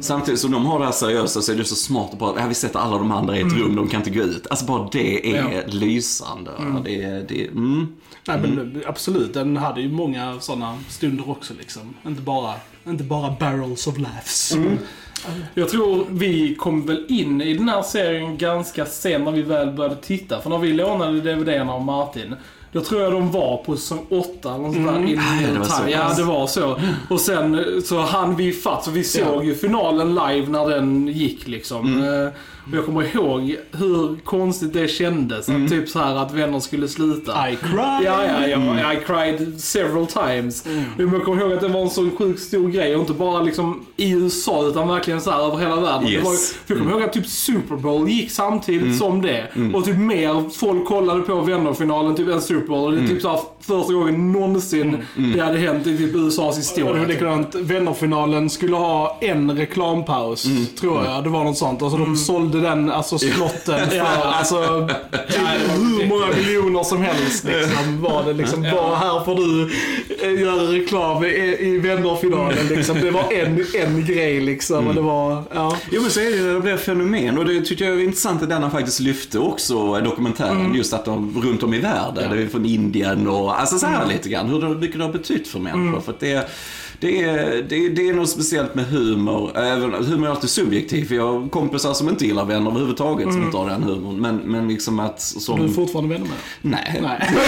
Samtidigt som de har det här seriösa så är det så smart att bara, vi sätter alla de andra i ett rum, de kan inte gå ut. Alltså bara det är Mm. Ja. lysande. Det, är- det, mm. Nej men absolut, den hade ju många sådana stunder också liksom. Inte bara, inte bara barrels of laughs. Jag tror vi kom väl in i den här serien ganska sen när vi väl började titta. För när vi lånade DVDerna av Martin, då tror jag de var på säsong 8 eller något sånt där. ja, det var så ja, det var så. Och sen så hann vi fatt, så vi såg ju finalen live när den gick liksom. Mm. Och jag kommer ihåg hur konstigt det kändes. Mm. Att typ så här att vänner skulle sluta. I cry! Ja, ja, ja. Mm. I cried several times. Men jag kommer ihåg att det var en sån sjukt stor grej. Och inte bara liksom i USA utan verkligen så här över hela världen. Yes. Det var, för jag kommer ihåg att typ Super Bowl gick samtidigt som det. Och typ mer folk kollade på vännerfinalen typ än Super Trooper. Och det är typ så här första gången någonsin det hade hänt i typ USAs Och det historia. var typ. likadant, vännerfinalen skulle ha en reklampaus, tror jag. Det var något sånt. Alltså de sålde den, alltså slotten för, alltså, hur många miljoner som helst liksom. Var det liksom, bara här får du eh, göra reklam i, i vännerfinalen liksom. Det var en, en grej liksom. Och det var, ja. Jo men så är det, det blir fenomen och det tycker jag är intressant att denna faktiskt lyfte också dokumentären. Just att de runt om i världen, det är från Indien och alltså så här lite grann. Hur mycket det har betytt för människor. För att det, det, är, det, det är något speciellt med humor. Även, humor är alltid subjektiv. Jag har kompisar som inte gillar vänner överhuvudtaget som inte har den humorn. Men, men liksom att som... Du är fortfarande vänner med Nej. Nej.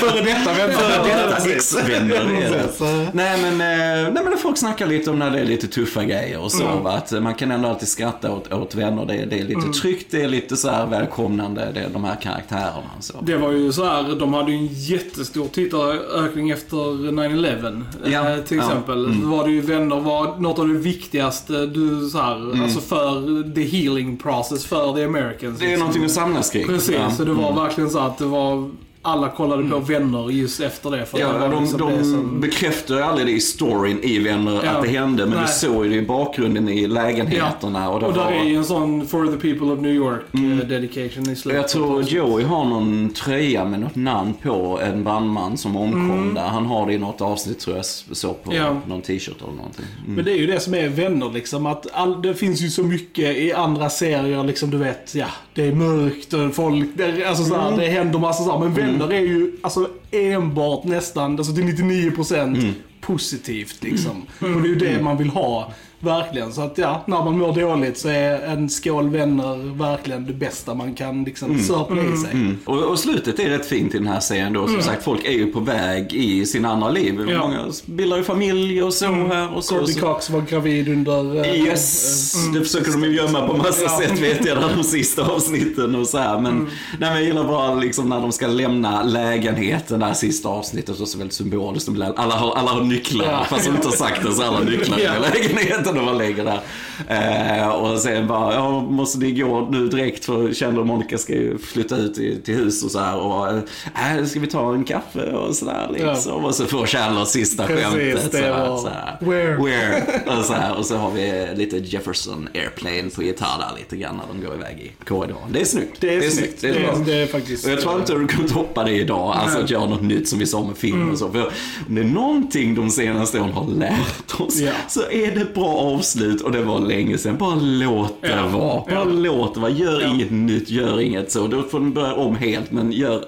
Före detta vänner. Före detta ex-vänner. det är det. Precis. Nej men, eh, nej men folk snackar lite om när det är lite tuffa grejer och så. Va? Att man kan ändå alltid skratta åt, åt vänner. Det, är- det är lite tryggt, det är lite så här välkomnande, det är de här karaktärerna. Så. Det var ju så här, de hade ju en jättestor tittarökning efter 9-11. Ja, eh, till ja, exempel. Då var det ju vänner var något av det viktigaste du så här, alltså för the healing process för the Americans. Det är liksom. någonting att samlas kring. Precis, Ja. så det var verkligen så att det var alla kollade på vänner just efter det. För Ja, det de, liksom de som- bekräftar ju aldrig det i storyn i Vänner Ja. att det hände, men Nej. du såg ju det i bakgrunden i lägenheterna. Och, det Och där var... är ju en sån For the people of New York eh, dedication i slutet. Jag tror Joey har någon tröja med något namn på en brandman som omkom där. Han har det i något avsnitt tror jag såg på Ja. någon t-shirt eller någonting. Mm. Men det är ju det som är vänner liksom. Att all, det finns ju så mycket i andra serier liksom, du vet, ja, det är mörkt och folk, det, alltså, så här, det händer massa saker. Men vänner är ju alltså enbart nästan, alltså till 99% positivt liksom. Och det är ju det man vill ha. Verkligen. Så att ja, när man mår dåligt så är en skål vänner verkligen det bästa man kan liksom sörpla i sig. Mm. Och, och slutet är rätt fint i den här serien då. Som sagt, folk är ju på väg i sina andra liv. Ja. Många bildar ju familj och så här och så. Courtney så. Cox var gravid under... eh, Yes, det försöker de ju gömma på massa Ja. sätt vet jag, där de sista avsnitten och så här. Men, nej, men jag gillar bara liksom när de ska lämna lägenheten, det här sista avsnittet, så är det väldigt symboliskt. Alla har, alla har nycklar, Ja. fast de inte har sagt det så alla nycklar Ja. i lägenheten och man lägger där. Eh, och sen bara, ja, måste ni gå nu direkt för Chandler och Monica ska ju flytta ut i, till hus och så här. Och, äh, ska vi ta en kaffe och sådär liksom. Och så får Chandler sista Precis, skämtet. det så här, så här. Where? Where? Och så, här, och så har vi lite Jefferson Airplane på gitarr där lite grann när de går iväg i korridoren. Det är snyggt. Det är, snyggt. Det är, Det bra. är, det är faktiskt... Och jag tror inte du kommer toppa det idag, alltså att göra något nytt som vi sa med film och så. För om det är någonting de senaste åren har lärt oss Ja. så är det bra avslut och det var länge sedan. Bara låt det Ja. vara. Bara Ja. låt det vara. Gör Ja. inget nytt, gör inget så. Då får de börja om helt, men gör...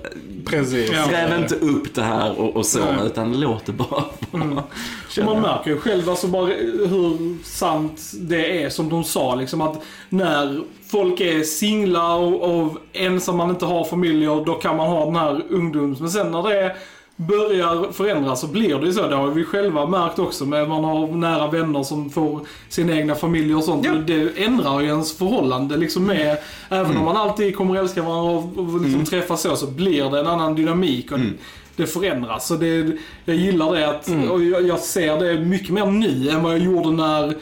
Precis. Gräv inte upp det här och, och så, Nej. utan låt det bara vara. Och Känner man märker ju själv alltså bara hur sant det är som de sa liksom att när folk är singlar och, och ensamma, man inte har familjer, då kan man ha den här ungdoms... Men sen när det börjar förändras så blir det ju så. Det har vi själva märkt också med man har nära vänner som får sina egna familjer och sånt. Ja. Det ändrar ju ens förhållande liksom med, även om man alltid kommer älska varandra och, liksom träffas så, så blir det en annan dynamik. Och Det förändras. Så det, jag gillar det att, och jag, jag ser det mycket mer nu än vad jag gjorde när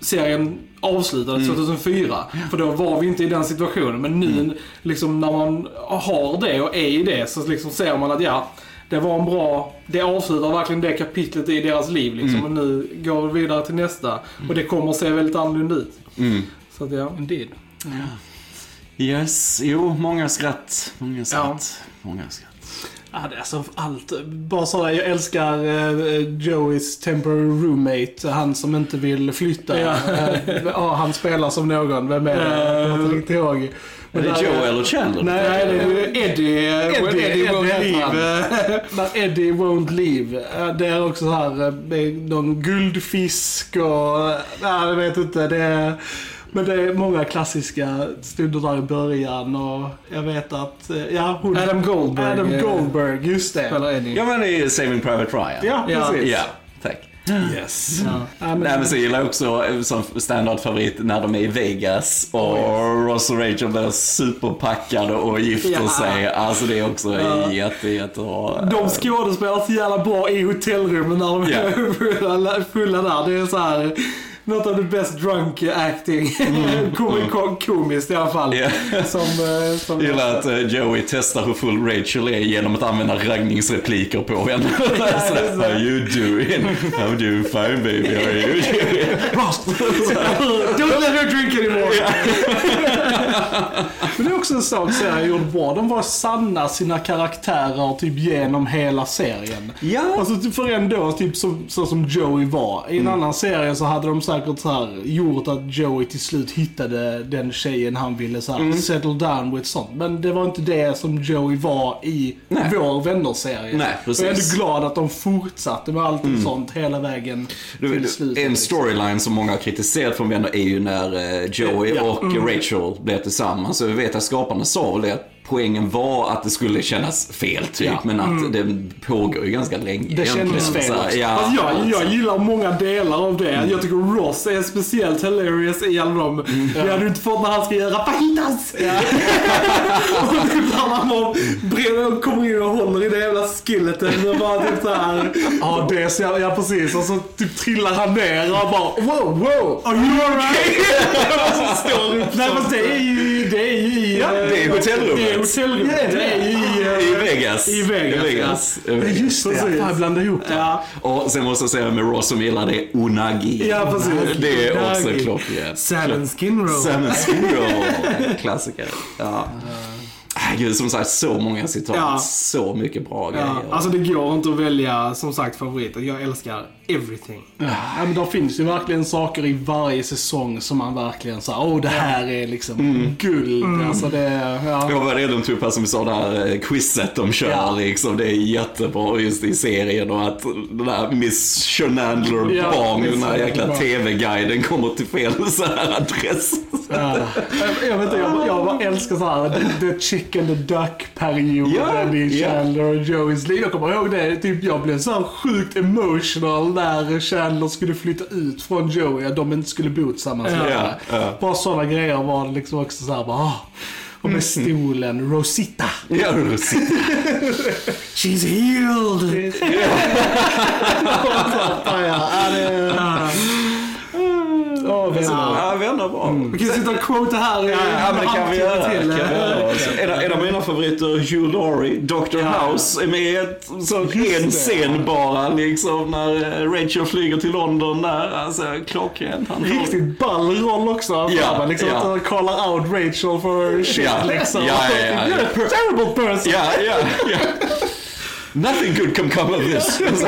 serien avslutades 2004. För då var vi inte i den situationen. Men nu, liksom när man har det och är i det, så liksom ser man att ja, det var en bra, det avslutar verkligen det kapitlet i deras liv liksom. Och nu går vi vidare till nästa. Och det kommer att se väldigt annorlunda ut. Mm. Så att ja. Indeed. Yes, jo, många skratt. Många skratt. Många skratt. Ja, det är alltså allt. Bara sådär, jag älskar eh, Joeys temporary roommate. Han som inte vill flytta. Ja. Eh, ja, han spelar som någon. Vem är det? Jag kommer inte riktigt ihåg. Är Men det där- Joe eller Chandler? Nej, det är Eddie, Eddie, Eddie, won't Eddie heter leave. När Eddie won't leave. Eh, Det är också så här, eh, med någon guldfisk och... Nej, jag vet inte. Det är, men det är många klassiska stunder där i början och jag vet att, eh, ja, hon... Adam Goldberg. Adam eh, Goldberg, just det. Spelar Eddie. Ja, men är Saving Private Ryan. Ja, precis. Ja, tack. Yes. Ja. Ja, men, Nej men så gillar jag också eh, som standardfavorit när de är i Vegas och Ross och Rachel blir superpackade och gifter Ja. sig. Alltså det är också Ja. jätte, jättebra. De skådespelar så jävla bra i hotellrummen när de är fulla, fulla där. Det är så här. Något av det best drunk acting. Kom, kom, komiskt i alla fall. Ja. Som, eh, som gillar att eh, Joey testar hur full Rachel är genom att använda raggningsrepliker på henne. Sådär, How you doing? How do you fine baby? How are you doing? Don't let her drink anymore. Men det är också en sak serien gjorde bra. De var sanna sina karaktärer typ genom hela serien. Ja. Alltså typ för ändå, typ så, så som Joey var. I en annan serie så hade de säkert så här gjort att Joey till slut hittade den tjejen han ville så här, settle down with sånt. Men det var inte det som Joey var i Nej. vår vänner-serie. Nej, Och jag är precis. ändå glad att de fortsatte med allt sånt hela vägen Du, till slutet. en storyline som många har kritiserat från vänner är ju när eh, Joey Ja. och Rachel blev tillsammans. Så vi vet att skaparna sa väl det poängen var att det skulle kännas fel typ. Ja. Men att det pågår ju ganska länge Det kändes fel också. Ja, Alltså jag, jag alltså. gillar många delar av det. Jag tycker Ross är speciellt hilarious i alla dem. Det hade du inte fått när han ska göra fajitas. och typ han brev, kommer in och håller i det jävla skilletet och bara typ såhär. Ja, det är så, ja precis. Och så typ trillar han ner och bara wow, wow. Are you alright? Så står upp Nej fast det är ju, det är ju i... Ja, det är eh, hotellrummet. Hotellrummet. I... I eh, Vegas. I Vegas, I Vegas. Ja, just det. Precis. Jag blandade ihop det. Ja, Och sen måste jag säga med Ross som gillar det, unagi. Ja, precis. Det är också Unagi. klockrent. salmon skin roll. Salmon skin roll. Klassiker. Ja. Ah, Gud, som sagt, så många citat. Ja. Så mycket bra Ja, grejer. alltså det går inte att välja som sagt favoriter. Jag älskar everything. Ja, men det finns ju verkligen saker i varje säsong som man verkligen säger, åh det här är liksom guld. Alltså det, ja. Jag var redan tog upp här som vi sa, det här eh, quizet de kör Ja. liksom. Det är jättebra just i serien och att den där Miss Shenandler Ja, Bong, den här jäkla. TV-guiden kommer till fel så här adress. Ja. Jag, jag vet inte, jag, jag bara älskar så här the, the chicken the duck-perioden Ja, i. Chandler och Joeys liv. Jag kommer ihåg det, typ jag blev så sjukt emotional när Chandler skulle flytta ut från Joey, att de inte skulle bo tillsammans längre. ja. Bara sådana grejer var det liksom också så här bara, ah. Och med stolen, Rosita. Ja, Rosita. She's healed! Ja, ja, vänner. Ja, vänner bra. Vi kan sitta och quota här i Ja, men det kan vi göra. Till. Kan vi göra. Så En, av- en av mina favoriter, Hugh Laurie, Dr. House, är med i ett, så en scen bara liksom när eh, Rachel flyger till London där. Alltså klockrent. Han Riktigt ball roll också. Ja, Ja, liksom ja. Att han callar out Rachel for shit Ja, liksom. ja, ja, ja. You're a terrible person. Ja, ja, ja. Nothing good can come of this. Så.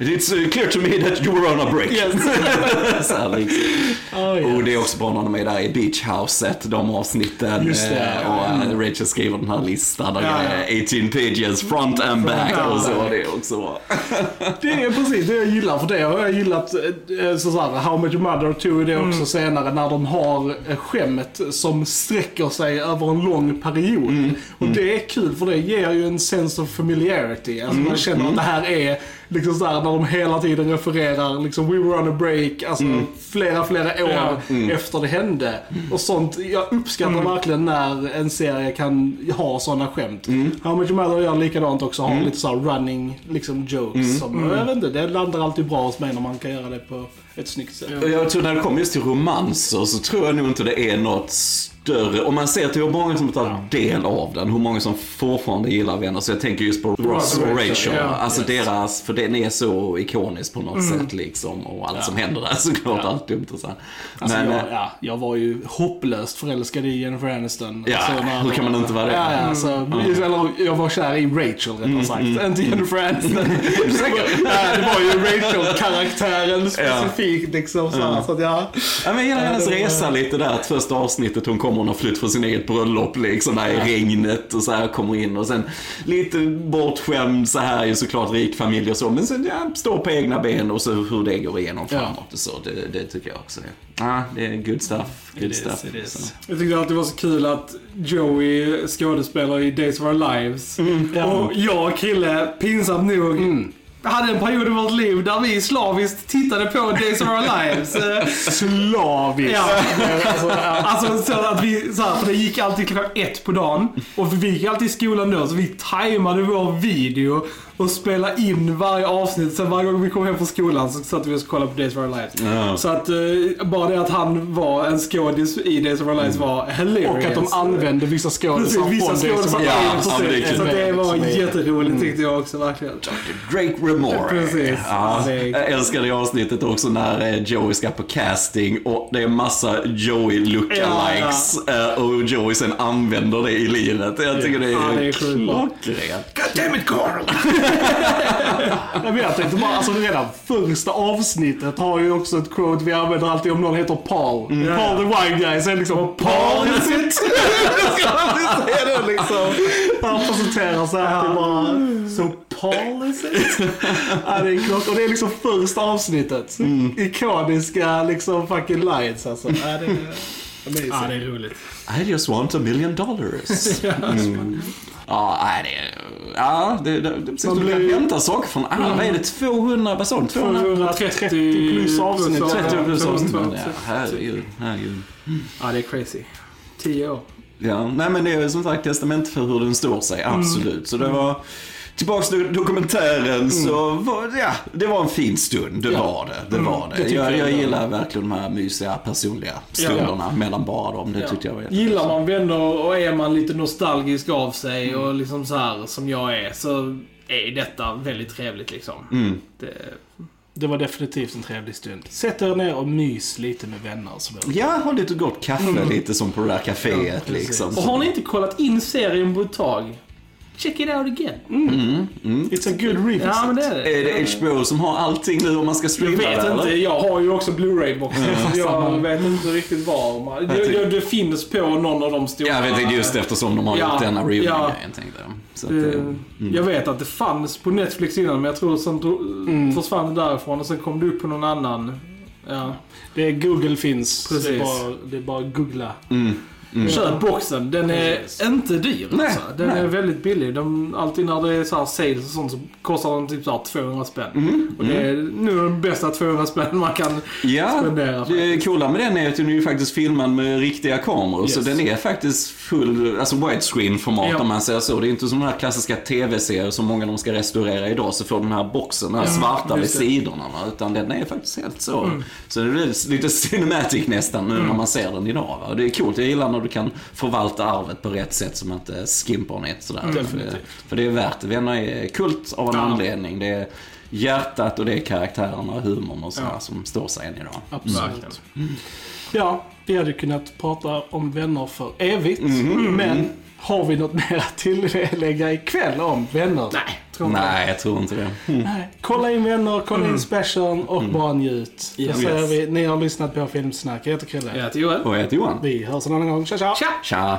It's uh, clear to me that you were on a break. Så här, liksom. Oh, yes. Och det är också bra när de är där i Beach Houset, de avsnitten. Just det, eh, ja. Och eh, Rachel skriver den här listan där Ja, är 18 pages, front and back Ja, och så. ja. Det är också bra. Det är precis det jag gillar, för det har jag gillat eh, så så här, How Much Mother tog det också senare när de har skämmet som sträcker sig över en lång period. Och det är kul för det ger ju en sense of familiarity. Alltså man känner att det här är liksom så här när de hela tiden refererar liksom We were on a break, alltså flera, flera år Ja. efter det hände. Och sånt, jag uppskattar verkligen när en serie kan ha sådana skämt. How Much Mother gör likadant också, har lite så här running liksom jokes. Som, Jag vet inte, det landar alltid bra hos mig när man kan göra det på ett snyggt sätt. Jag tror när det kommer just till romanser så tror jag nog inte det är något större. Om man ser till hur många som tar del av den, hur många som fortfarande gillar vänner. Så jag tänker just på Ross och Rachel, ja. Alltså deras, för den är så ikonisk på något sätt liksom. Och allt som händer där såklart, allt dumt och så. här. Alltså, Men, jag, eh, ja, jag var ju hopplöst förälskad i Jennifer Aniston. Ja, Alltså, hur kan man inte vara det? Ja, ja, alltså, eller, jag var kär i Rachel rättare sagt, inte Jennifer Aniston. ja, det var ju Rachel-karaktären specifikt liksom. Så, så att, ja. Ja, men jag gillar Ja, hennes resa lite där. Att första avsnittet hon kommer, hon har flytt från sin eget bröllop liksom där i regnet och så här kommer in och sen lite bortskämd så här ju såklart rik familj och så. Men sen ja, står på egna ben och så hur det går igenom framåt och så. Det, det tycker jag också. Ja, ah, det är good stuff. Good It is, stuff. it is. Jag tyckte alltid det var så kul att Joey skådespelar i Days of Our Lives. ja. Och jag och Krille, pinsamt nog, hade en period i vårt liv där vi slaviskt tittade på Days of Our Lives. Slaviskt. Ja. Alltså så att vi, så här, för det gick alltid klockan ett på dagen. Och vi gick alltid i skolan då, så vi tajmade vår video och spelade in varje avsnitt. Sen varje gång vi kom hem från skolan så satt vi och kollade på Days of Our Lives. Ja. Så att eh, bara det att han var en skådis i Days of Our Lives var hilarious. Och att de använde vissa skådisar från det skådisar. som Ja, Ja, ja, det. Så det var Mm. jätteroligt tyckte jag också verkligen. Drake Remore. Precis. Ja, jag älskar det avsnittet också när eh, Joey ska på casting och det är massa Joey lookalikes eh, och Joey sen använder det i livet. Jag tycker det är, Ja, det är klockrent. God damn it Carl! Jag vet inte, bara, alltså redan första avsnittet har ju också ett quote vi använder alltid om någon heter Paul. Paul the wine guy, så är det liksom Paul is it? Ska man säga det liksom. Han presenterar sig alltid bara So Paul is it? Ja, det är klock. Och det är liksom första avsnittet. Ikoniska liksom fucking lines alltså. Ja, det är amazing. Ja, det är roligt. I just want a million dollars. Mm. Ja, nej, det, ja, det, det, det precis, Man du kan hämta saker från alla. Vad är det? 200 personer? 200? 230 plus avsnitt. 30 plus avsnitt. 230. Ja, herregud, herregud. Ja, det är crazy. 10 år. Ja, nej men det är som sagt testament för hur den står sig, absolut. Så det var, tillbaks till dokumentären så var ja, det var en fin stund, det var det. Det var det. det tycker jag, jag jag gillar verkligen de här mysiga personliga stunderna mellan bara dem. Det Ja. tyckte jag var Gillar man vänner och är man lite nostalgisk av sig och liksom så här som jag är så är detta väldigt trevligt liksom. Mm. Det, Det var definitivt en trevlig stund. Sätt er ner och mys lite med vänner. Som. Ja, ha lite gott kaffe lite som på det där kaféet precis. liksom. och har ni inte kollat in serien på ett tag, check it out again. It's a good revisit. Ja, men det är det. Är det HBO som har allting nu om man ska Jag streama vet det, inte, eller? jag har ju också Blu-ray-boxen. samma. jag vet inte riktigt var. Man, det, det, det finns på någon av de stora... Jag vet inte, just eftersom de har Ja, gjort denna ja. reunion-grejen tänkte jag. Så att, Det, eh, Jag vet att det fanns på Netflix innan men jag tror sen dro- försvann det därifrån och sen kom det upp på någon annan. Ja. Det är Google finns. Precis. Det är bara, det är bara att googla. mm, mm. Köp boxen, den är inte dyr Nej, alltså. Den nej. är väldigt billig. De, alltid när det är så här sales och sånt så kostar den typ så här 200 spänn. Mm, Och det är nu de bästa 200 spänn man kan Ja, spendera. det coola med den är att den är ju faktiskt filmad med riktiga kameror. Så Yes. den är faktiskt full, alltså widescreen-format Ja. om man säger så. Det är inte som de här klassiska tv-serier som många de ska restaurera idag. Så får den här boxen, den här svarta vid sidorna. Utan den är faktiskt helt så. Mm. Så det är lite cinematic nästan nu när man ser den idag. Va? Det är coolt, jag gillar när du kan förvalta arvet på rätt sätt så man inte skimpar ner sådär. Mm. För, det, för det är värt det. Vänner är kult av en Ja. anledning. Det är hjärtat och det är karaktärerna och humorn och sådär Ja. som står sig än idag. Absolut. Verkligen. Ja, vi hade kunnat prata om vänner för evigt. Mhm. Men har vi något mer att tillägga ikväll om vänner? Nej, tror inte Nej, jag tror inte det. Nej. Kolla in vänner, kolla in specialen och bara njut. Yes. Säger vi, ni har lyssnat på Filmsnack. Jag heter Chrille. Jag heter Joel. Och jag heter Johan. Vi hörs en annan gång. Tja tja! Tja! Tja!